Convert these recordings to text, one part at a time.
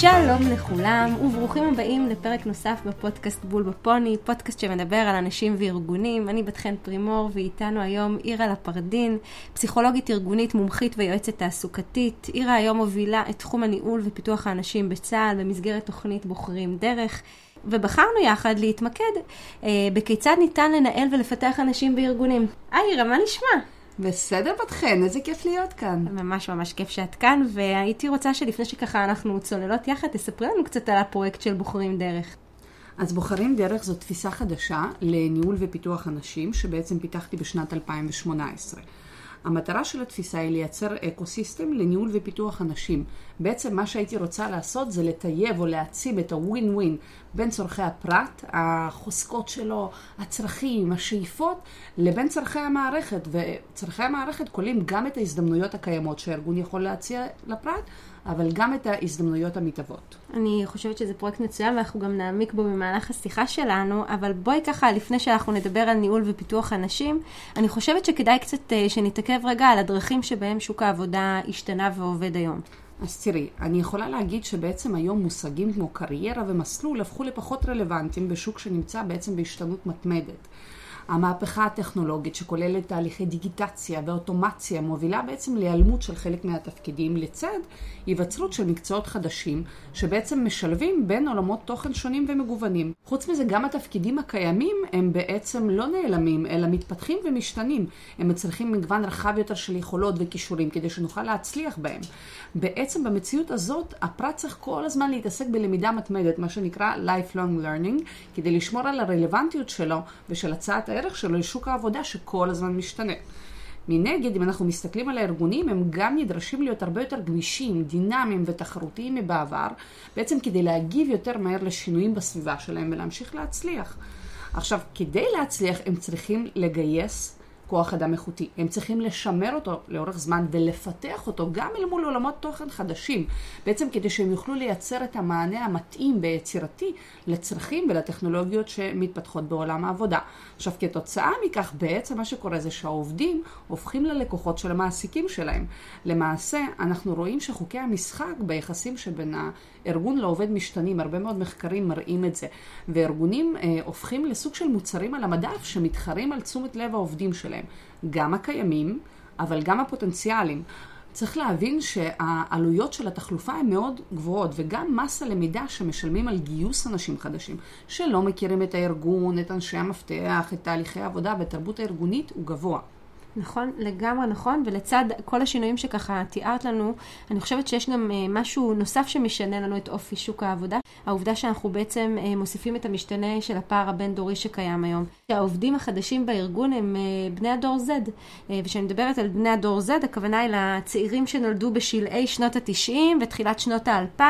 שלום לכולם, וברוכים הבאים לפרק נוסף בפודקאסט בול בפוני, פודקאסט שמדבר על אנשים וארגונים. אני בת חן פרימור, ואיתנו היום אירה לפרדין, פסיכולוגית ארגונית, מומחית ויועצת תעסוקתית. אירה היום מובילה את תחום הניהול ופיתוח האנשים בצה"ל במסגרת תוכנית בוחרים דרך. ובחרנו יחד להתמקד אה, בכיצד ניתן לנהל ולפתח אנשים בארגונים. היי מה נשמע? בסדר בת חן, איזה כיף להיות כאן. ממש ממש כיף שאת כאן, והייתי רוצה שלפני שככה אנחנו צוללות יחד, תספרי לנו קצת על הפרויקט של בוחרים דרך. אז בוחרים דרך זו תפיסה חדשה לניהול ופיתוח אנשים, שבעצם פיתחתי בשנת 2018. המטרה של התפיסה היא לייצר eco-system לניהול ופיתוח אנשים. בעצם מה שהייתי רוצה לעשות זה לטייב או להעצים את הווין ווין בין צורכי הפרט, החוזקות שלו, הצרכים, השאיפות, לבין צורכי המערכת. וצורכי המערכת כוללים גם את ההזדמנויות הקיימות שהארגון יכול להציע לפרט, אבל גם את ההזדמנויות המתהוות. אני חושבת שזה פרויקט מצוין ואנחנו גם נעמיק בו במהלך השיחה שלנו, אבל בואי ככה, לפני שאנחנו נדבר על ניהול ופיתוח אנשים, אני חושבת שכדאי קצת אה, שנתעכב רגע על הדרכים שבהם שוק העבודה השתנה ועובד היום. אז תראי, אני יכולה להגיד שבעצם היום מושגים כמו קריירה ומסלול הפכו לפחות רלוונטיים בשוק שנמצא בעצם בהשתנות מתמדת. המהפכה הטכנולוגית שכוללת תהליכי דיגיטציה ואוטומציה מובילה בעצם להיעלמות של חלק מהתפקידים לצד היווצרות של מקצועות חדשים שבעצם משלבים בין עולמות תוכן שונים ומגוונים. חוץ מזה גם התפקידים הקיימים הם בעצם לא נעלמים אלא מתפתחים ומשתנים. הם מצריכים מגוון רחב יותר של יכולות וכישורים כדי שנוכל להצליח בהם. בעצם במציאות הזאת הפרט צריך כל הזמן להתעסק בלמידה מתמדת, מה שנקרא lifelong learning, כדי לשמור על הרלוונטיות שלו ושל הצעת הערך שלו לשוק העבודה שכל הזמן משתנה. מנגד, אם אנחנו מסתכלים על הארגונים, הם גם נדרשים להיות הרבה יותר גמישים, דינמיים ותחרותיים מבעבר, בעצם כדי להגיב יותר מהר לשינויים בסביבה שלהם ולהמשיך להצליח. עכשיו, כדי להצליח הם צריכים לגייס כוח אדם איכותי. הם צריכים לשמר אותו לאורך זמן ולפתח אותו גם אל מול עולמות תוכן חדשים, בעצם כדי שהם יוכלו לייצר את המענה המתאים ויצירתי לצרכים ולטכנולוגיות שמתפתחות בעולם העבודה. עכשיו, כתוצאה מכך, בעצם מה שקורה זה שהעובדים הופכים ללקוחות של המעסיקים שלהם. למעשה, אנחנו רואים שחוקי המשחק ביחסים שבין הארגון לעובד משתנים, הרבה מאוד מחקרים מראים את זה, וארגונים אה, הופכים לסוג של מוצרים על המדף שמתחרים על תשומת לב העובדים שלהם, גם הקיימים, אבל גם הפוטנציאליים. צריך להבין שהעלויות של התחלופה הן מאוד גבוהות, וגם מס הלמידה שמשלמים על גיוס אנשים חדשים, שלא מכירים את הארגון, את אנשי המפתח, את תהליכי העבודה והתרבות הארגונית, הוא גבוה. נכון, לגמרי נכון, ולצד כל השינויים שככה תיארת לנו, אני חושבת שיש גם אה, משהו נוסף שמשנה לנו את אופי שוק העבודה, העובדה שאנחנו בעצם אה, מוסיפים את המשתנה של הפער הבין-דורי שקיים היום. העובדים החדשים בארגון הם אה, בני הדור Z, וכשאני מדברת על בני הדור Z, הכוונה היא לצעירים שנולדו בשלהי שנות ה-90 ותחילת שנות ה-2000.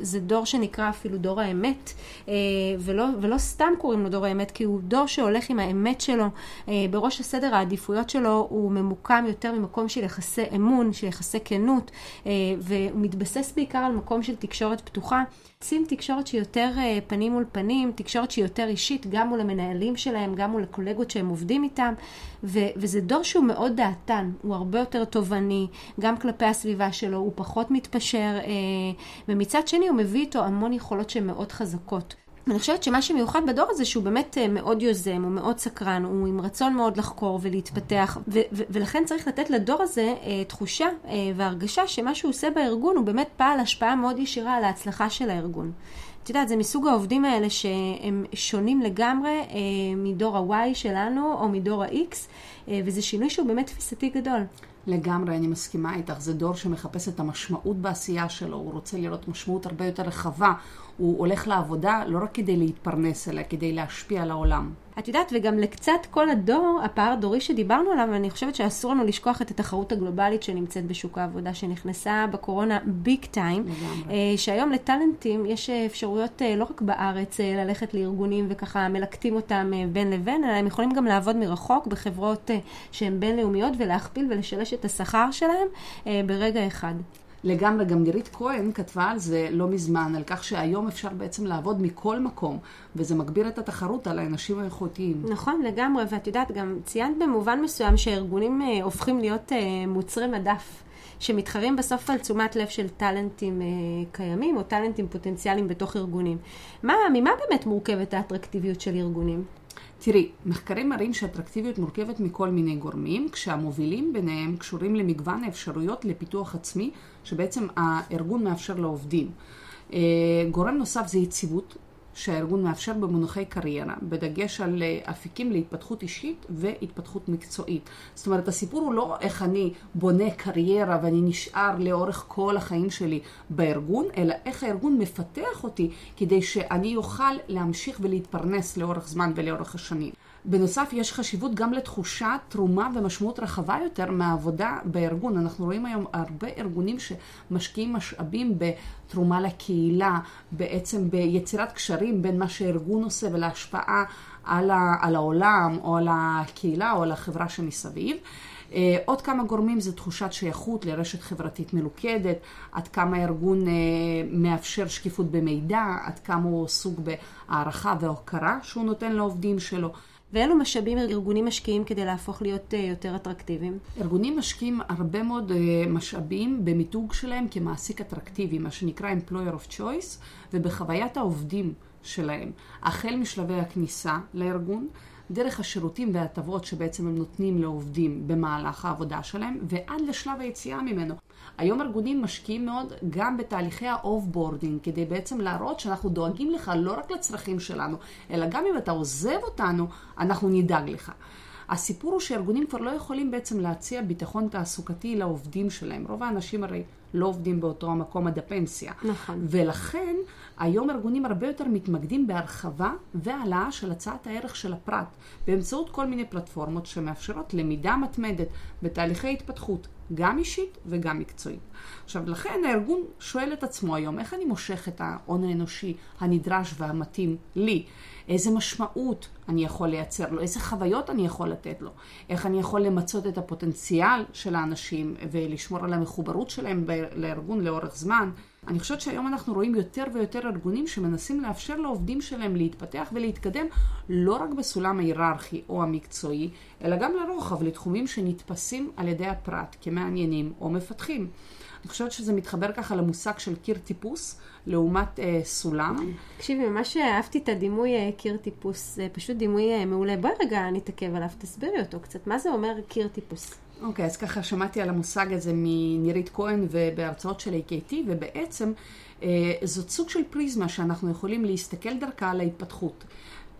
זה דור שנקרא אפילו דור האמת, אה, ולא, ולא סתם קוראים לו דור האמת, כי הוא דור שהולך עם האמת שלו, אה, בראש הסדר העדיפויות שלו הוא ממוקם יותר ממקום של יחסי אמון, של יחסי כנות, אה, והוא מתבסס בעיקר על מקום של תקשורת פתוחה. רוצים תקשורת שהיא יותר פנים מול פנים, תקשורת שהיא יותר אישית, גם מול המנהלים שלהם, גם מול הקולגות שהם עובדים איתם, ו- וזה דור שהוא מאוד דעתן, הוא הרבה יותר תובעני, גם כלפי הסביבה שלו, הוא פחות מתפשר, ומצד שני הוא מביא איתו המון יכולות שהן מאוד חזקות. אני חושבת שמה שמיוחד בדור הזה שהוא באמת אה, מאוד יוזם, הוא מאוד סקרן, הוא עם רצון מאוד לחקור ולהתפתח, ו- ו- ולכן צריך לתת לדור הזה אה, תחושה אה, והרגשה שמה שהוא עושה בארגון הוא באמת פעל השפעה מאוד ישירה על ההצלחה של הארגון. את יודעת, זה מסוג העובדים האלה שהם שונים לגמרי אה, מדור ה-Y שלנו או מדור ה-X, אה, וזה שינוי שהוא באמת תפיסתי גדול. לגמרי, אני מסכימה איתך. זה דור שמחפש את המשמעות בעשייה שלו, הוא רוצה לראות משמעות הרבה יותר רחבה. הוא הולך לעבודה לא רק כדי להתפרנס, אלא כדי להשפיע על העולם. את יודעת, וגם לקצת כל הדור, הפער הדורי שדיברנו עליו, אני חושבת שאסור לנו לשכוח את התחרות הגלובלית שנמצאת בשוק העבודה, שנכנסה בקורונה ביג טיים, שהיום לטאלנטים יש אפשרויות אה, לא רק בארץ אה, ללכת לארגונים וככה מלקטים אותם אה, בין לבין, אלא הם יכולים גם לעבוד מרחוק בחברות שהן בינלאומיות ולהכפיל ולשלש את השכר שלהם ברגע אחד. לגמרי, גם נירית כהן כתבה על זה לא מזמן, על כך שהיום אפשר בעצם לעבוד מכל מקום, וזה מגביר את התחרות על האנשים האיכותיים. נכון, לגמרי, ואת יודעת, גם ציינת במובן מסוים שהארגונים אה, הופכים להיות אה, מוצרי מדף. שמתחרים בסוף על תשומת לב של טאלנטים אה, קיימים או טאלנטים פוטנציאליים בתוך ארגונים. מה, ממה באמת מורכבת האטרקטיביות של ארגונים? תראי, מחקרים מראים שאטרקטיביות מורכבת מכל מיני גורמים, כשהמובילים ביניהם קשורים למגוון האפשרויות לפיתוח עצמי, שבעצם הארגון מאפשר לעובדים. אה, גורם נוסף זה יציבות, שהארגון מאפשר במונחי קריירה, בדגש על אה, אפיקים להתפתחות אישית והתפתחות מקצועית. זאת אומרת, הסיפור הוא לא איך אני בונה קריירה ואני נשאר לאורך כל החיים שלי בארגון, אלא איך הארגון מפתח אותי כדי שאני אוכל להמשיך ולהתפרנס לאורך זמן ולאורך השנים. בנוסף, יש חשיבות גם לתחושת תרומה ומשמעות רחבה יותר מהעבודה בארגון. אנחנו רואים היום הרבה ארגונים שמשקיעים משאבים בתרומה לקהילה, בעצם ביצירת קשרים בין מה שארגון עושה ולהשפעה על, ה, על העולם או על הקהילה או על החברה שמסביב. אה, עוד כמה גורמים זה תחושת שייכות לרשת חברתית מלוכדת, עד כמה הארגון אה, מאפשר שקיפות במידע, עד כמה הוא סוג בהערכה והוקרה שהוא נותן לעובדים שלו. ואילו משאבים ארגונים משקיעים כדי להפוך להיות אה, יותר אטרקטיביים? ארגונים משקיעים הרבה מאוד משאבים במיתוג שלהם כמעסיק אטרקטיבי, מה שנקרא employer of choice, ובחוויית העובדים שלהם, החל משלבי הכניסה לארגון, דרך השירותים וההטבות שבעצם הם נותנים לעובדים במהלך העבודה שלהם, ועד לשלב היציאה ממנו. היום ארגונים משקיעים מאוד גם בתהליכי ה off-boarding, כדי בעצם להראות שאנחנו דואגים לך לא רק לצרכים שלנו, אלא גם אם אתה עוזב אותנו, אנחנו נדאג לך. הסיפור הוא שארגונים כבר לא יכולים בעצם להציע ביטחון תעסוקתי לעובדים שלהם. רוב האנשים הרי לא עובדים באותו המקום עד הפנסיה. נכון. ולכן היום ארגונים הרבה יותר מתמקדים בהרחבה והעלאה של הצעת הערך של הפרט, באמצעות כל מיני פלטפורמות שמאפשרות למידה מתמדת בתהליכי התפתחות, גם אישית וגם מקצועית. עכשיו, לכן הארגון שואל את עצמו היום, איך אני מושך את ההון האנושי הנדרש והמתאים לי? איזה משמעות אני יכול לייצר לו, איזה חוויות אני יכול לתת לו, איך אני יכול למצות את הפוטנציאל של האנשים ולשמור על המחוברות שלהם לארגון לאורך זמן. אני חושבת שהיום אנחנו רואים יותר ויותר ארגונים שמנסים לאפשר לעובדים שלהם להתפתח ולהתקדם לא רק בסולם ההיררכי או המקצועי, אלא גם לרוחב, לתחומים שנתפסים על ידי הפרט כמעניינים או מפתחים. אני חושבת שזה מתחבר ככה למושג של קיר טיפוס לעומת אה, סולם. תקשיבי, ממש אהבתי את הדימוי אה, קיר טיפוס, זה פשוט דימוי אה, מעולה. בואי רגע נתעכב עליו, תסבירי אותו קצת. מה זה אומר קיר טיפוס? אוקיי, okay, אז ככה שמעתי על המושג הזה מנירית כהן ובהרצאות של AKT, ובעצם אה, זאת סוג של פריזמה שאנחנו יכולים להסתכל דרכה על ההתפתחות.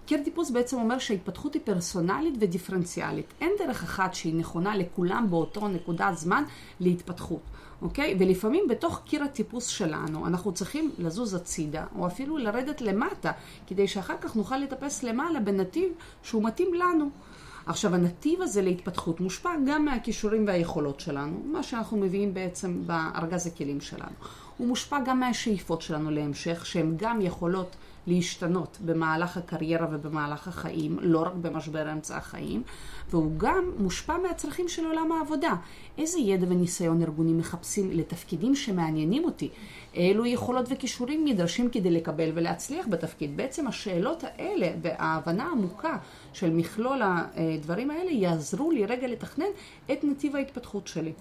קיר טיפוס בעצם אומר שההתפתחות היא פרסונלית ודיפרנציאלית. אין דרך אחת שהיא נכונה לכולם באותו נקודת זמן להתפתחות. אוקיי? ולפעמים בתוך קיר הטיפוס שלנו אנחנו צריכים לזוז הצידה, או אפילו לרדת למטה, כדי שאחר כך נוכל לטפס למעלה בנתיב שהוא מתאים לנו. עכשיו, הנתיב הזה להתפתחות מושפע גם מהכישורים והיכולות שלנו, מה שאנחנו מביאים בעצם בארגז הכלים שלנו. הוא מושפע גם מהשאיפות שלנו להמשך, שהן גם יכולות להשתנות במהלך הקריירה ובמהלך החיים, לא רק במשבר אמצע החיים, והוא גם מושפע מהצרכים של עולם העבודה. איזה ידע וניסיון ארגונים מחפשים לתפקידים שמעניינים אותי? אילו יכולות וכישורים נדרשים כדי לקבל ולהצליח בתפקיד? בעצם השאלות האלה וההבנה העמוקה של מכלול הדברים האלה יעזרו לי רגע לתכנן את נתיב ההתפתחות שלי.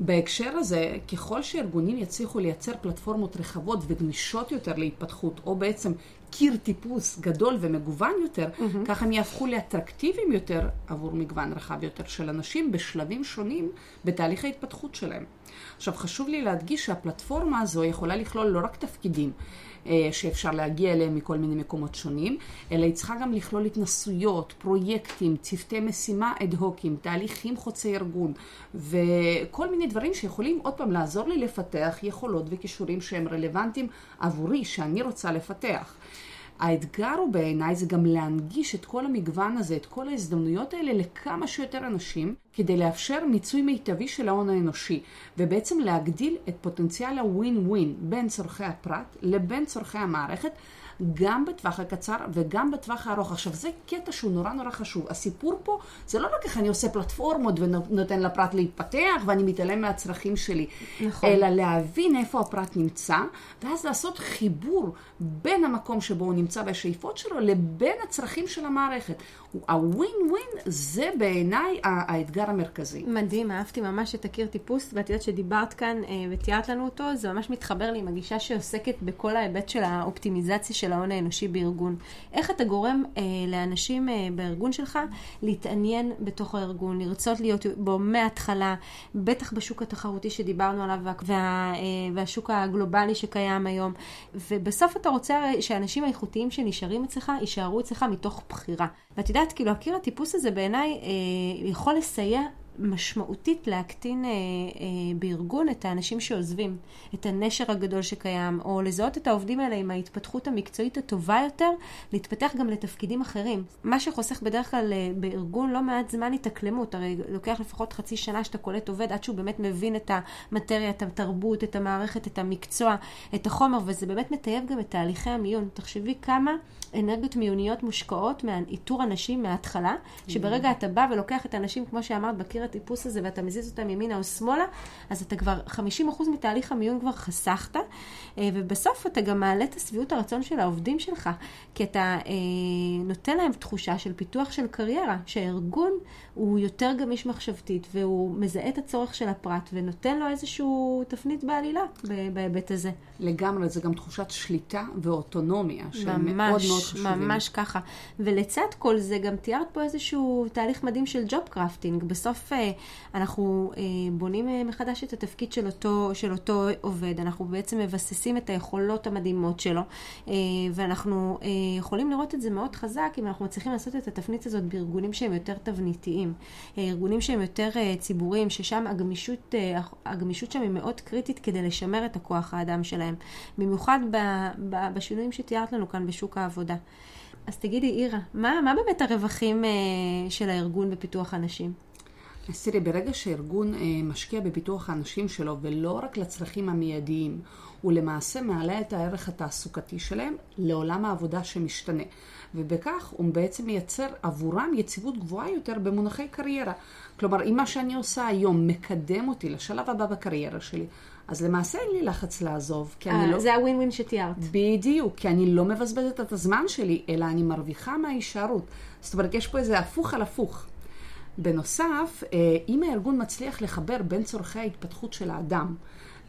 בהקשר הזה, ככל שארגונים יצליחו לייצר פלטפורמות רחבות וגמישות יותר להתפתחות, או בעצם קיר טיפוס גדול ומגוון יותר, mm-hmm. ככה הם יהפכו לאטרקטיביים יותר עבור מגוון רחב יותר של אנשים בשלבים שונים בתהליך ההתפתחות שלהם. עכשיו, חשוב לי להדגיש שהפלטפורמה הזו יכולה לכלול לא רק תפקידים, שאפשר להגיע אליהם מכל מיני מקומות שונים, אלא היא צריכה גם לכלול התנסויות, פרויקטים, צוותי משימה אד-הוקים, תהליכים חוצי ארגון, וכל מיני דברים שיכולים עוד פעם לעזור לי לפתח יכולות וכישורים שהם רלוונטיים עבורי, שאני רוצה לפתח. האתגר הוא בעיניי זה גם להנגיש את כל המגוון הזה, את כל ההזדמנויות האלה לכמה שיותר אנשים, כדי לאפשר מיצוי מיטבי של ההון האנושי, ובעצם להגדיל את פוטנציאל הווין ווין בין צורכי הפרט לבין צורכי המערכת, גם בטווח הקצר וגם בטווח הארוך. עכשיו, זה קטע שהוא נורא נורא חשוב. הסיפור פה זה לא רק איך אני עושה פלטפורמות ונותן לפרט להתפתח ואני מתעלם מהצרכים שלי, נכון. אלא להבין איפה הפרט נמצא, ואז לעשות חיבור בין המקום שבו הוא נמצא בשאיפות שלו לבין הצרכים של המערכת. הווין ווין זה בעיניי האתגר המרכזי. מדהים, אהבתי ממש את הקיר טיפוס, ואת יודעת שדיברת כאן אה, ותיארת לנו אותו, זה ממש מתחבר לי עם הגישה שעוסקת בכל ההיבט של האופטימיזציה של ההון האנושי בארגון. איך אתה גורם אה, לאנשים אה, בארגון שלך להתעניין בתוך הארגון, לרצות להיות בו מההתחלה, בטח בשוק התחרותי שדיברנו עליו, וה, אה, והשוק הגלובלי שקיים היום, ובסוף אתה רוצה שאנשים האיכותיים שנשארים אצלך, יישארו אצלך מתוך בחירה. ואת יודעת, כאילו, הקיר הטיפוס הזה בעיניי אה, יכול לסייע משמעותית להקטין אה, אה, בארגון את האנשים שעוזבים, את הנשר הגדול שקיים, או לזהות את העובדים האלה עם ההתפתחות המקצועית הטובה יותר, להתפתח גם לתפקידים אחרים. מה שחוסך בדרך כלל אה, בארגון לא מעט זמן התאקלמות, הרי לוקח לפחות חצי שנה שאתה קולט עובד עד שהוא באמת מבין את המטריה, את התרבות, את המערכת, את המקצוע, את החומר, וזה באמת מטייב גם את תהליכי המיון. תחשבי כמה אנרגיות מיוניות מושקעות מאיתור אנשים מההתחלה, שברגע אתה בא ולוקח את האנשים, כמו שאמרת, בקיר הטיפוס הזה, ואתה מזיז אותם ימינה או שמאלה, אז אתה כבר 50% מתהליך המיון כבר חסכת, אה, ובסוף אתה גם מעלה את השביעות הרצון של העובדים שלך, כי אתה אה, נותן להם תחושה של פיתוח של קריירה, שהארגון הוא יותר גמיש מחשבתית, והוא מזהה את הצורך של הפרט, ונותן לו איזשהו תפנית בעלילה בהיבט הזה. לגמרי, זה גם תחושת שליטה ואוטונומיה, שהם מאוד מאוד חשובים. ממש ככה. ולצד כל זה, גם תיארת פה איזשהו תהליך מדהים של ג'וב קרפטינג. בסוף אה, אנחנו אה, בונים אה, מחדש את התפקיד של אותו, של אותו עובד, אנחנו בעצם מבססים את היכולות המדהימות שלו, ואנחנו יכולים לראות את זה מאוד חזק אם אנחנו מצליחים לעשות את התפנית הזאת בארגונים שהם יותר תבניתיים, ארגונים שהם יותר ציבוריים, ששם הגמישות, הגמישות שם היא מאוד קריטית כדי לשמר את הכוח האדם שלהם, במיוחד בשינויים שתיארת לנו כאן בשוק העבודה. אז תגידי, אירה, מה, מה באמת הרווחים של הארגון בפיתוח אנשים? אז תראי, ברגע שארגון אה, משקיע בפיתוח האנשים שלו, ולא רק לצרכים המיידיים, הוא למעשה מעלה את הערך התעסוקתי שלהם לעולם העבודה שמשתנה. ובכך הוא בעצם מייצר עבורם יציבות גבוהה יותר במונחי קריירה. כלומר, אם מה שאני עושה היום מקדם אותי לשלב הבא בקריירה שלי, אז למעשה אין לי לחץ לעזוב, כי אני אה, לא... זה הווין ווין שתיארת. בדיוק, כי אני לא מבזבזת את הזמן שלי, אלא אני מרוויחה מההישארות. זאת אומרת, יש פה איזה הפוך על הפוך. בנוסף, אה, אם הארגון מצליח לחבר בין צורכי ההתפתחות של האדם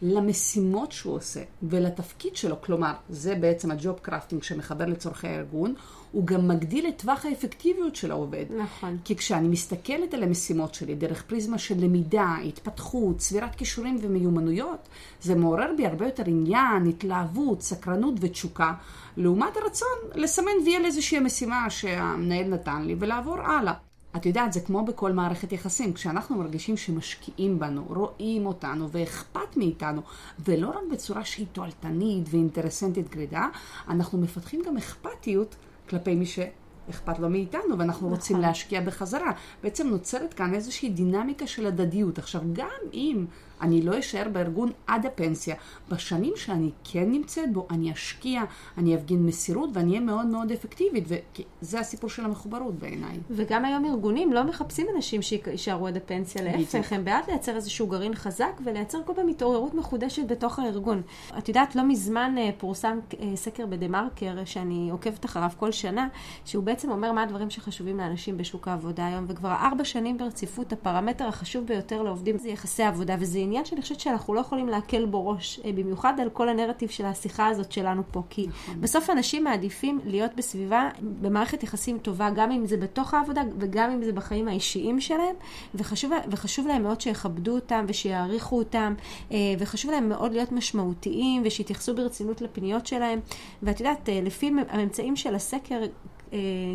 למשימות שהוא עושה ולתפקיד שלו, כלומר, זה בעצם הג'וב קרפטינג שמחבר לצורכי הארגון, הוא גם מגדיל את טווח האפקטיביות של העובד. נכון. כי כשאני מסתכלת על המשימות שלי דרך פריזמה של למידה, התפתחות, צבירת כישורים ומיומנויות, זה מעורר בי הרבה יותר עניין, התלהבות, סקרנות ותשוקה, לעומת הרצון לסמן וי על איזושהי משימה שהמנהל נתן לי ולעבור הלאה. את יודעת, זה כמו בכל מערכת יחסים. כשאנחנו מרגישים שמשקיעים בנו, רואים אותנו ואכפת מאיתנו, ולא רק בצורה שהיא תועלתנית ואינטרסנטית גרידה, אנחנו מפתחים גם אכפתיות כלפי מי שאכפת לו מאיתנו, ואנחנו נכון. רוצים להשקיע בחזרה. בעצם נוצרת כאן איזושהי דינמיקה של הדדיות. עכשיו, גם אם אני לא אשאר בארגון עד הפנסיה. בשנים שאני כן נמצאת בו, אני אשקיע, אני אפגין מסירות ואני אהיה מאוד מאוד אפקטיבית, וזה הסיפור של המחוברות בעיניי. וגם היום ארגונים לא מחפשים אנשים שיישארו עד הפנסיה, להפך, הם בעד לייצר איזשהו גרעין חזק ולייצר כל פעם התעוררות מחודשת בתוך הארגון. את יודעת, לא מזמן אה, פורסם אה, סקר בדה מרקר, שאני עוקבת אחריו כל שנה, שהוא בעצם אומר מה הדברים שחשובים לאנשים בשוק העבודה היום, וכבר ארבע שנים ברציפות הפרמטר החשוב ביותר לעובדים זה יחסי עבודה, וזה עניין שאני חושבת שאנחנו לא יכולים להקל בו ראש, אה, במיוחד על כל הנרטיב של השיחה הזאת שלנו פה, כי נכון. בסוף אנשים מעדיפים להיות בסביבה, במערכת יחסים טובה, גם אם זה בתוך העבודה וגם אם זה בחיים האישיים שלהם, וחשוב, וחשוב להם מאוד שיכבדו אותם ושיעריכו אותם, אה, וחשוב להם מאוד להיות משמעותיים ושיתייחסו ברצינות לפניות שלהם. ואת יודעת, אה, לפי הממצאים של הסקר,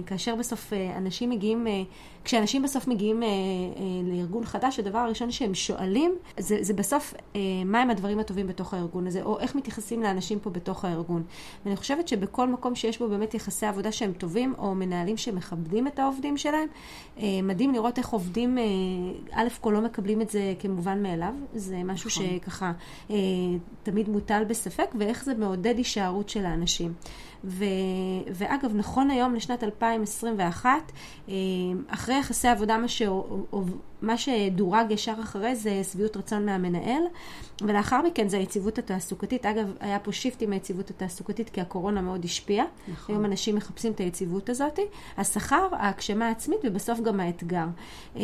כאשר בסוף אנשים מגיעים, כשאנשים בסוף מגיעים אה, אה, לארגון חדש, הדבר הראשון שהם שואלים, זה, זה בסוף אה, מהם הדברים הטובים בתוך הארגון הזה, או איך מתייחסים לאנשים פה בתוך הארגון. ואני חושבת שבכל מקום שיש בו באמת יחסי עבודה שהם טובים, או מנהלים שמכבדים את העובדים שלהם, אה, מדהים לראות איך עובדים, אה, א' כל לא מקבלים את זה כמובן מאליו, זה משהו נכון. שככה אה, תמיד מוטל בספק, ואיך זה מעודד הישארות של האנשים. ו, ואגב, נכון היום לשנת 2021, אה, אחרי יחסי עבודה, מה, ש, מה שדורג ישר אחרי זה שביעות רצון מהמנהל, ולאחר מכן זה היציבות התעסוקתית. אגב, היה פה שיפט עם היציבות התעסוקתית, כי הקורונה מאוד השפיעה. נכון. היום אנשים מחפשים את היציבות הזאת. השכר, ההגשמה העצמית ובסוף גם האתגר. אה,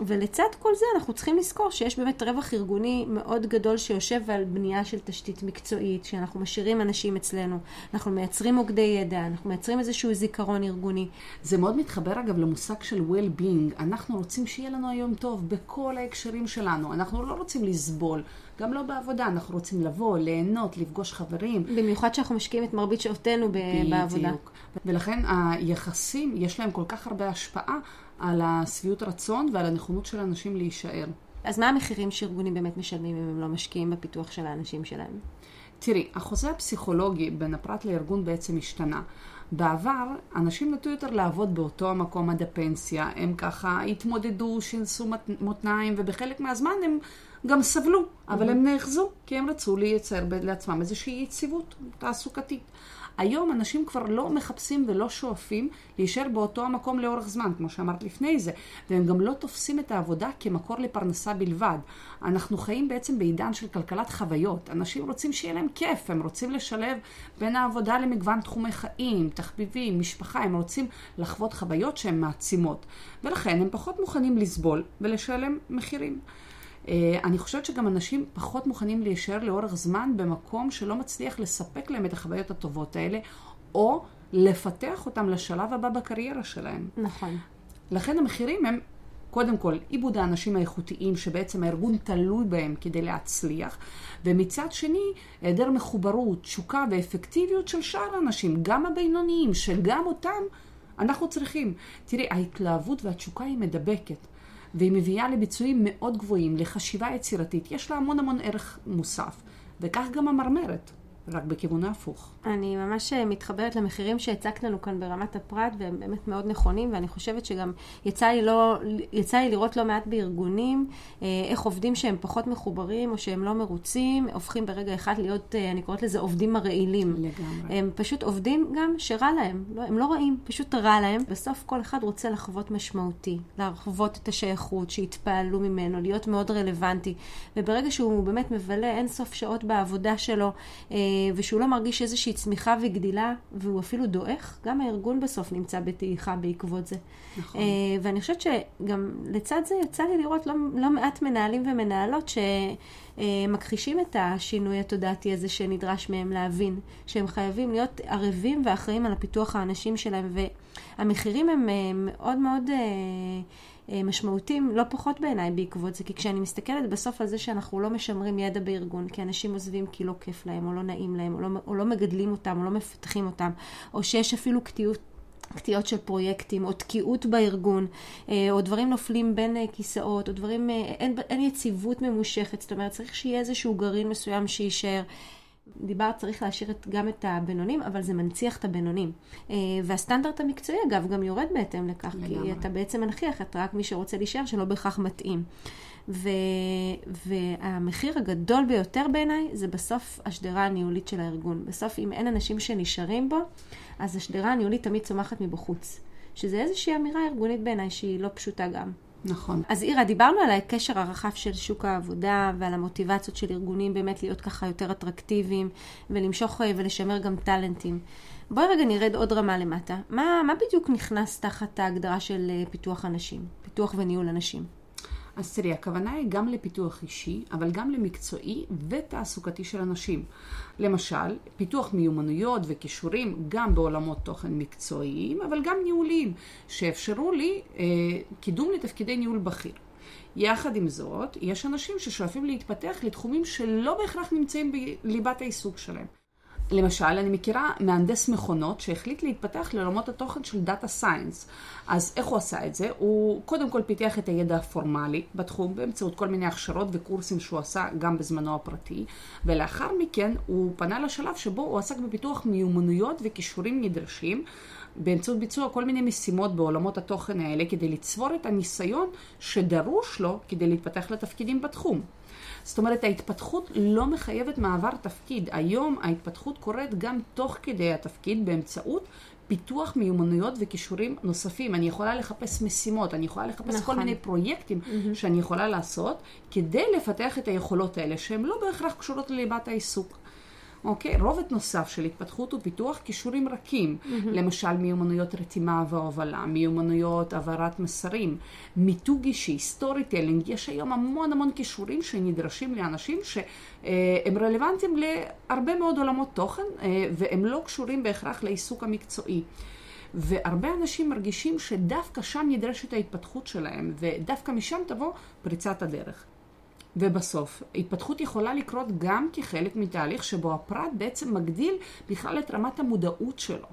ולצד כל זה אנחנו צריכים לזכור שיש באמת רווח ארגוני מאוד גדול שיושב על בנייה של תשתית מקצועית, שאנחנו משאירים אנשים אצלנו, אנחנו מייצרים מוקדי ידע, אנחנו מייצרים איזשהו זיכרון ארגוני. זה מאוד מתחבר אגב למושג של well-being. אנחנו רוצים שיהיה לנו היום טוב בכל ההקשרים שלנו. אנחנו לא רוצים לסבול, גם לא בעבודה. אנחנו רוצים לבוא, ליהנות, לפגוש חברים. במיוחד שאנחנו משקיעים את מרבית שעותינו ב- בעבודה. בדיוק. ולכן היחסים, יש להם כל כך הרבה השפעה על השביעות רצון ועל הנכונות של אנשים להישאר. אז מה המחירים שארגונים באמת משלמים אם הם לא משקיעים בפיתוח של האנשים שלהם? תראי, החוזה הפסיכולוגי בין הפרט לארגון בעצם השתנה. בעבר, אנשים נטו יותר לעבוד באותו המקום עד הפנסיה. הם ככה התמודדו, שינסו מותניים, ובחלק מהזמן הם גם סבלו, אבל הם נאחזו, כי הם רצו לייצר לעצמם איזושהי יציבות תעסוקתית. היום אנשים כבר לא מחפשים ולא שואפים להישאר באותו המקום לאורך זמן, כמו שאמרת לפני זה, והם גם לא תופסים את העבודה כמקור לפרנסה בלבד. אנחנו חיים בעצם בעידן של כלכלת חוויות. אנשים רוצים שיהיה להם כיף, הם רוצים לשלב בין העבודה למגוון תחומי חיים, תחביבים, משפחה, הם רוצים לחוות חוויות שהן מעצימות. ולכן הם פחות מוכנים לסבול ולשלם מחירים. אה, אני חושבת שגם אנשים פחות מוכנים להישאר לאורך זמן במקום שלא מצליח לספק להם את החוויות הטובות האלה, או לפתח אותם לשלב הבא בקריירה שלהם. נכון. לכן המחירים הם, קודם כל, עיבוד האנשים האיכותיים שבעצם הארגון תלוי בהם כדי להצליח, ומצד שני, היעדר מחוברות, תשוקה ואפקטיביות של שאר האנשים, גם הבינוניים, שגם אותם אנחנו צריכים. תראי, ההתלהבות והתשוקה היא מדבקת. והיא מביאה לביצועים מאוד גבוהים, לחשיבה יצירתית. יש לה המון המון ערך מוסף, וכך גם המרמרת, רק בכיוון ההפוך. אני ממש אה, מתחברת למחירים שהצגת לנו כאן ברמת הפרט, והם באמת מאוד נכונים, ואני חושבת שגם יצא לי, לא, יצא לי לראות לא מעט בארגונים, אה, איך עובדים שהם פחות מחוברים או שהם לא מרוצים, הופכים ברגע אחד להיות, אה, אני קוראת לזה עובדים הרעילים. לגמרי. הם פשוט עובדים גם שרע להם, לא, הם לא רעים, פשוט רע להם. בסוף כל אחד רוצה לחוות משמעותי, לחוות את השייכות, שיתפעלו ממנו, להיות מאוד רלוונטי. וברגע שהוא באמת מבלה אין סוף שעות בעבודה שלו, ושהוא לא מרגיש איזושהי צמיחה וגדילה, והוא אפילו דועך, גם הארגון בסוף נמצא בדעיכה בעקבות זה. נכון. אה, ואני חושבת שגם לצד זה יצא לי לראות לא, לא מעט מנהלים ומנהלות שמכחישים את השינוי התודעתי הזה שנדרש מהם להבין, שהם חייבים להיות ערבים ואחראים על הפיתוח האנשים שלהם, והמחירים הם אה, מאוד מאוד אה, אה, משמעותיים, לא פחות בעיניי בעקבות זה, כי כשאני מסתכלת בסוף על זה שאנחנו לא משמרים ידע בארגון, כי אנשים עוזבים כי לא כיף להם, או לא נעים להם, או לא, או לא מגדלים אותם, או לא מפתחים אותם, או שיש אפילו קטיעות קטיעות של פרויקטים, או תקיעות בארגון, אה, או דברים נופלים בין אה, כיסאות, או דברים, אה, אין, אין יציבות ממושכת, זאת אומרת, צריך שיהיה איזשהו גרעין מסוים שיישאר. דיברת, צריך להשאיר את, גם את הבינונים, אבל זה מנציח את הבינונים. והסטנדרט המקצועי, אגב, גם יורד בהתאם לכך, לגמרי. כי אתה בעצם מנכיח את רק מי שרוצה להישאר, שלא בהכרח מתאים. ו, והמחיר הגדול ביותר בעיניי זה בסוף השדרה הניהולית של הארגון. בסוף, אם אין אנשים שנשארים בו, אז השדרה הניהולית תמיד צומחת מבחוץ. שזה איזושהי אמירה ארגונית בעיניי שהיא לא פשוטה גם. נכון. אז אירה, דיברנו על הקשר הרחב של שוק העבודה ועל המוטיבציות של ארגונים באמת להיות ככה יותר אטרקטיביים ולמשוך ולשמר גם טאלנטים. בואי רגע נרד עוד רמה למטה. מה, מה בדיוק נכנס תחת ההגדרה של פיתוח אנשים? פיתוח וניהול אנשים. אז תראי, הכוונה היא גם לפיתוח אישי, אבל גם למקצועי ותעסוקתי של אנשים. למשל, פיתוח מיומנויות וכישורים גם בעולמות תוכן מקצועיים, אבל גם ניהוליים, שאפשרו לי אה, קידום לתפקידי ניהול בכיר. יחד עם זאת, יש אנשים ששואפים להתפתח לתחומים שלא בהכרח נמצאים בליבת העיסוק שלהם. למשל, אני מכירה מהנדס מכונות שהחליט להתפתח לעולמות התוכן של data science. אז איך הוא עשה את זה? הוא קודם כל פיתח את הידע הפורמלי בתחום באמצעות כל מיני הכשרות וקורסים שהוא עשה גם בזמנו הפרטי, ולאחר מכן הוא פנה לשלב שבו הוא עסק בפיתוח מיומנויות וכישורים נדרשים. באמצעות ביצוע כל מיני משימות בעולמות התוכן האלה כדי לצבור את הניסיון שדרוש לו כדי להתפתח לתפקידים בתחום. זאת אומרת, ההתפתחות לא מחייבת מעבר תפקיד. היום ההתפתחות קורית גם תוך כדי התפקיד באמצעות פיתוח מיומנויות וכישורים נוספים. אני יכולה לחפש משימות, אני יכולה לחפש נכון. כל מיני פרויקטים mm-hmm. שאני יכולה לעשות כדי לפתח את היכולות האלה, שהן לא בהכרח קשורות לליבת העיסוק. אוקיי? רובד נוסף של התפתחות הוא פיתוח כישורים רכים, mm-hmm. למשל מיומנויות רתימה והובלה, מיומנויות העברת מסרים, מיתוג אישי, storytelling, יש היום המון המון כישורים שנדרשים לאנשים שהם רלוונטיים להרבה מאוד עולמות תוכן אה, והם לא קשורים בהכרח לעיסוק המקצועי. והרבה אנשים מרגישים שדווקא שם נדרשת ההתפתחות שלהם, ודווקא משם תבוא פריצת הדרך. ובסוף, התפתחות יכולה לקרות גם כחלק מתהליך שבו הפרט בעצם מגדיל בכלל את רמת המודעות שלו.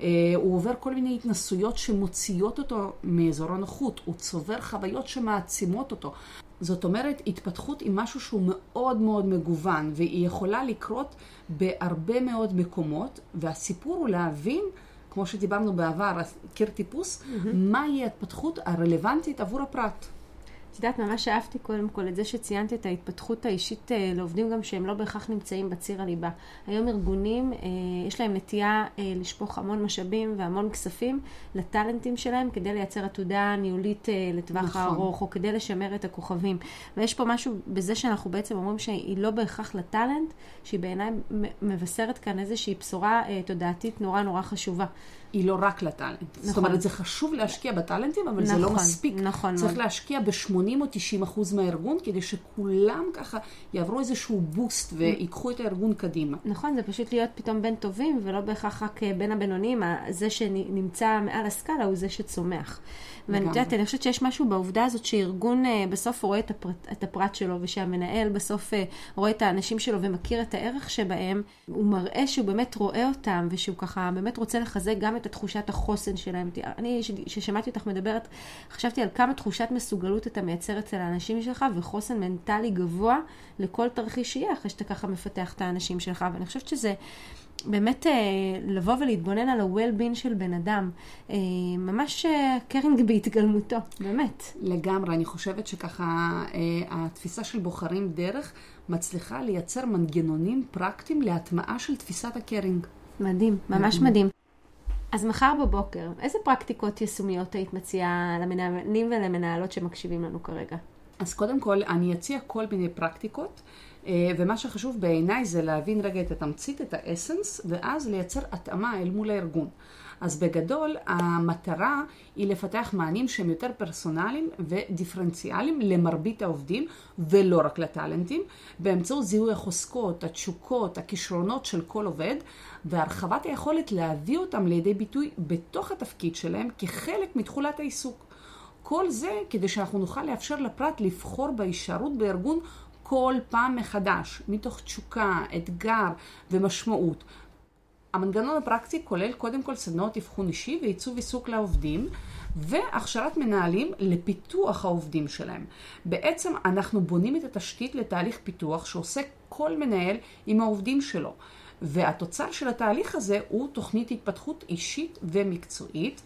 אה, הוא עובר כל מיני התנסויות שמוציאות אותו מאזור הנוחות, הוא צובר חוויות שמעצימות אותו. זאת אומרת, התפתחות היא משהו שהוא מאוד מאוד מגוון, והיא יכולה לקרות בהרבה מאוד מקומות, והסיפור הוא להבין כמו שדיברנו בעבר, קיר טיפוס, mm-hmm. מהי ההתפתחות הרלוונטית עבור הפרט. את יודעת, ממש אהבתי קודם כל את זה שציינת את ההתפתחות האישית אה, לעובדים גם שהם לא בהכרח נמצאים בציר הליבה. היום ארגונים, אה, יש להם נטייה אה, לשפוך המון משאבים והמון כספים לטאלנטים שלהם כדי לייצר עתודה ניהולית לטווח נכון. הארוך, או כדי לשמר את הכוכבים. ויש פה משהו בזה שאנחנו בעצם אומרים שהיא לא בהכרח לטאלנט, שהיא בעיניי מבשרת כאן איזושהי בשורה תודעתית נורא נורא חשובה. היא לא רק לטאלנט. נכון. זאת אומרת, זה חשוב להשקיע בטאלנטים, אבל נכון, זה לא נכון, מספיק. נכון. צריך מאוד. להשקיע ב-80 או 90 אחוז מהארגון, כדי שכולם ככה יעברו איזשהו בוסט ויקחו את הארגון קדימה. נכון, זה פשוט להיות פתאום בין טובים, ולא בהכרח רק אה, בין הבינוניים. זה שנמצא מעל הסקאלה הוא זה שצומח. ואני יודעת, אני חושבת שיש משהו בעובדה הזאת שארגון אה, בסוף רואה את הפרט, את הפרט שלו, ושהמנהל בסוף אה, רואה את האנשים שלו ומכיר את הערך שבהם, הוא מראה שהוא באמת רואה אותם, ושהוא ככה באמת רוצה לחזק גם את תחושת החוסן שלהם. אני, כששמעתי אותך מדברת, חשבתי על כמה תחושת מסוגלות אתה מייצר אצל האנשים שלך, וחוסן מנטלי גבוה לכל תרחיש שיהיה, אחרי שאתה ככה מפתח את האנשים שלך. ואני חושבת שזה... באמת אה, לבוא ולהתבונן על ה-well-being של בן אדם. אה, ממש קרינג בהתגלמותו, באמת. לגמרי, אני חושבת שככה התפיסה של בוחרים דרך מצליחה לייצר מנגנונים פרקטיים להטמעה של תפיסת הקרינג. מדהים, ממש מדהים. אז מחר בבוקר, איזה פרקטיקות יישומיות היית מציעה למנהלים ולמנהלות שמקשיבים לנו כרגע? אז קודם כל, אני אציע כל מיני פרקטיקות, אה, ומה שחשוב בעיניי זה להבין רגע את התמצית, את האסנס, ואז לייצר התאמה אל מול הארגון. אז בגדול, המטרה היא לפתח מענים שהם יותר פרסונליים ודיפרנציאליים למרבית העובדים, ולא רק לטאלנטים, באמצעות זיהוי החוזקות, התשוקות, הכישרונות של כל עובד, והרחבת היכולת להביא אותם לידי ביטוי בתוך התפקיד שלהם כחלק מתכולת העיסוק. כל זה כדי שאנחנו נוכל לאפשר לפרט לבחור בהישארות בארגון כל פעם מחדש, מתוך תשוקה, אתגר ומשמעות. המנגנון הפרקטי כולל קודם כל סדנאות אבחון אישי ועיצוב עיסוק לעובדים והכשרת מנהלים לפיתוח העובדים שלהם. בעצם אנחנו בונים את התשתית לתהליך פיתוח שעושה כל מנהל עם העובדים שלו. והתוצר של התהליך הזה הוא תוכנית התפתחות אישית ומקצועית,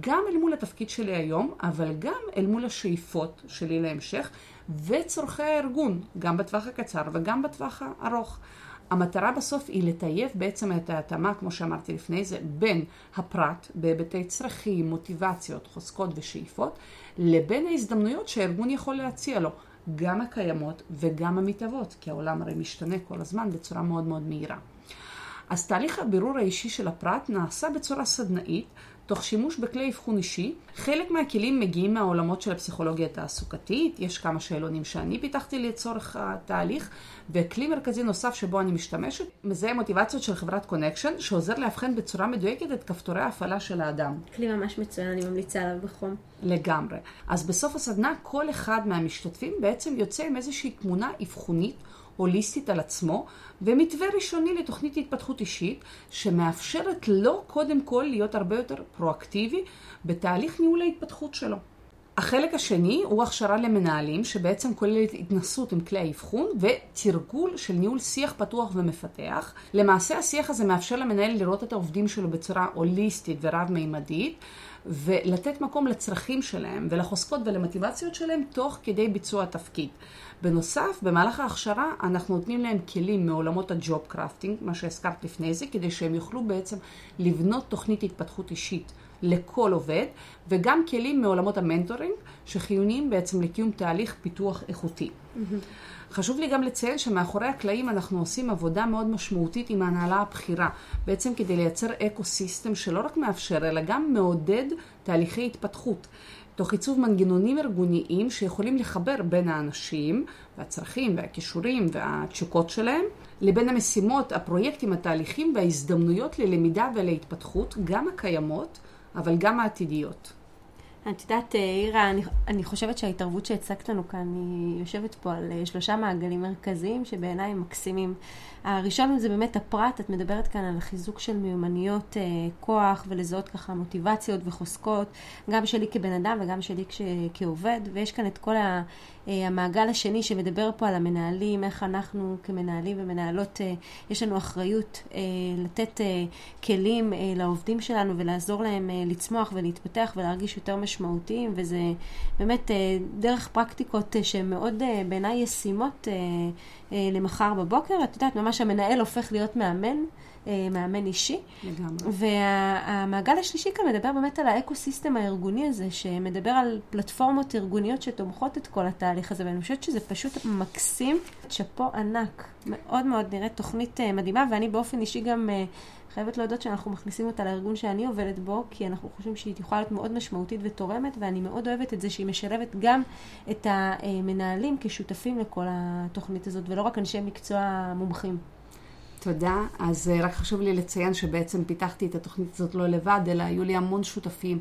גם אל מול התפקיד שלי היום, אבל גם אל מול השאיפות שלי להמשך וצורכי הארגון, גם בטווח הקצר וגם בטווח הארוך. המטרה בסוף היא לטייב בעצם את ההתאמה, כמו שאמרתי לפני זה, בין הפרט בהיבטי צרכים, מוטיבציות, חוזקות ושאיפות, לבין ההזדמנויות שהארגון יכול להציע לו, גם הקיימות וגם המתהוות, כי העולם הרי משתנה כל הזמן בצורה מאוד מאוד מהירה. אז תהליך הבירור האישי של הפרט נעשה בצורה סדנאית, תוך שימוש בכלי אבחון אישי. חלק מהכלים מגיעים מהעולמות של הפסיכולוגיה התעסוקתית, יש כמה שאלונים שאני פיתחתי לצורך התהליך, וכלי מרכזי נוסף שבו אני משתמשת, מזהה מוטיבציות של חברת קונקשן, שעוזר לאבחן בצורה מדויקת את כפתורי ההפעלה של האדם. כלי ממש מצוין, אני ממליצה עליו בחום. לגמרי. אז בסוף הסדנה כל אחד מהמשתתפים בעצם יוצא עם איזושהי תמונה אבחונית הוליסטית על עצמו, ומתווה ראשוני לתוכנית התפתחות אישית, שמאפשרת לו קודם כל להיות הרבה יותר פרואקטיבי בתהליך ניהול ההתפתחות שלו. החלק השני הוא הכשרה למנהלים, שבעצם כוללת התנסות עם כלי האבחון ותרגול של ניהול שיח פתוח ומפתח. למעשה השיח הזה מאפשר למנהל לראות את העובדים שלו בצורה הוליסטית ורב-מימדית, ולתת מקום לצרכים שלהם ולחוזקות ולמוטיבציות שלהם תוך כדי ביצוע התפקיד. בנוסף, במהלך ההכשרה אנחנו נותנים להם כלים מעולמות ה job crafting, מה שהזכרת לפני זה, כדי שהם יוכלו בעצם לבנות תוכנית התפתחות אישית לכל עובד, וגם כלים מעולמות ה mentoring, שחיוניים בעצם לקיום תהליך פיתוח איכותי. Mm-hmm. חשוב לי גם לציין שמאחורי הקלעים אנחנו עושים עבודה מאוד משמעותית עם ההנהלה הבכירה, בעצם כדי לייצר ecosystem שלא רק מאפשר, אלא גם מעודד תהליכי התפתחות. תוך עיצוב מנגנונים ארגוניים שיכולים לחבר בין האנשים והצרכים והכישורים והתשוקות שלהם לבין המשימות, הפרויקטים, התהליכים וההזדמנויות ללמידה ולהתפתחות, גם הקיימות, אבל גם העתידיות. את יודעת, אירה, אני, אני חושבת שההתערבות שהצגת לנו כאן, היא יושבת פה על אה, שלושה מעגלים מרכזיים שבעיניי הם מקסימים. הראשון זה באמת הפרט, את מדברת כאן על חיזוק של מיומנויות אה, כוח ולזהות ככה מוטיבציות וחוזקות, גם שלי כבן אדם וגם שלי כש, כעובד, ויש כאן את כל ה, אה, המעגל השני שמדבר פה על המנהלים, איך אנחנו כמנהלים ומנהלות, אה, יש לנו אחריות אה, לתת אה, כלים אה, לעובדים שלנו ולעזור להם אה, לצמוח ולהתפתח ולהרגיש יותר משמעותיים, וזה באמת אה, דרך פרקטיקות אה, שהן מאוד אה, בעיניי ישימות. אה, אה, למחר בבוקר. את יודעת, ממש המנהל הופך להיות מאמן. אה, מאמן אישי. לגמרי. והמעגל השלישי כאן מדבר באמת על האקו-סיסטם הארגוני הזה, שמדבר על פלטפורמות ארגוניות שתומכות את כל התהליך הזה, ואני חושבת שזה פשוט מקסים. שאפו ענק. מאוד מאוד נראית תוכנית אה, מדהימה, ואני באופן אישי גם חייבת להודות שאנחנו מכניסים אותה לארגון שאני עובדת בו, כי אנחנו חושבים שהיא יכולה להיות מאוד משמעותית ותורמת, ואני מאוד אוהבת את זה שהיא משלבת גם את המנהלים כשותפים לכל התוכנית הזאת, ולא רק אנשי מקצוע מומחים. תודה. אז אה, רק חשוב לי לציין שבעצם פיתחתי את התוכנית הזאת לא לבד, אלא היו לי המון שותפים,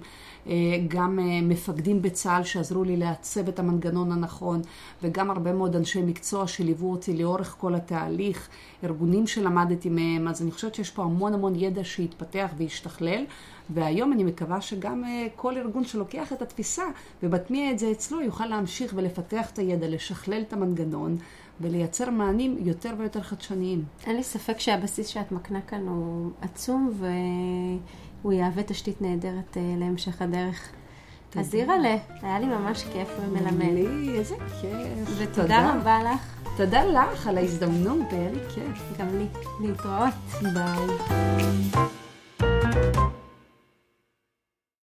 אה, גם אה, מפקדים בצה"ל שעזרו לי לעצב את המנגנון הנכון, וגם הרבה מאוד אנשי מקצוע שליוו אותי לאורך כל התהליך, ארגונים שלמדתי מהם, אז אני חושבת שיש פה המון המון ידע שהתפתח והשתכלל, והיום אני מקווה שגם כל ארגון שלוקח את התפיסה ומטמיע את זה אצלו יוכל להמשיך ולפתח את הידע, לשכלל את המנגנון. ולייצר מענים יותר ויותר חדשניים. אין לי ספק שהבסיס שאת מקנה כאן הוא עצום, והוא יהווה תשתית נהדרת אה, להמשך הדרך. אז אירלה, היה לי ממש כיף ומלמד. לי, איזה כיף. ותודה רבה לך. תודה לך על ההזדמנות, היה לי כיף. גם לי. להתראות. ביי.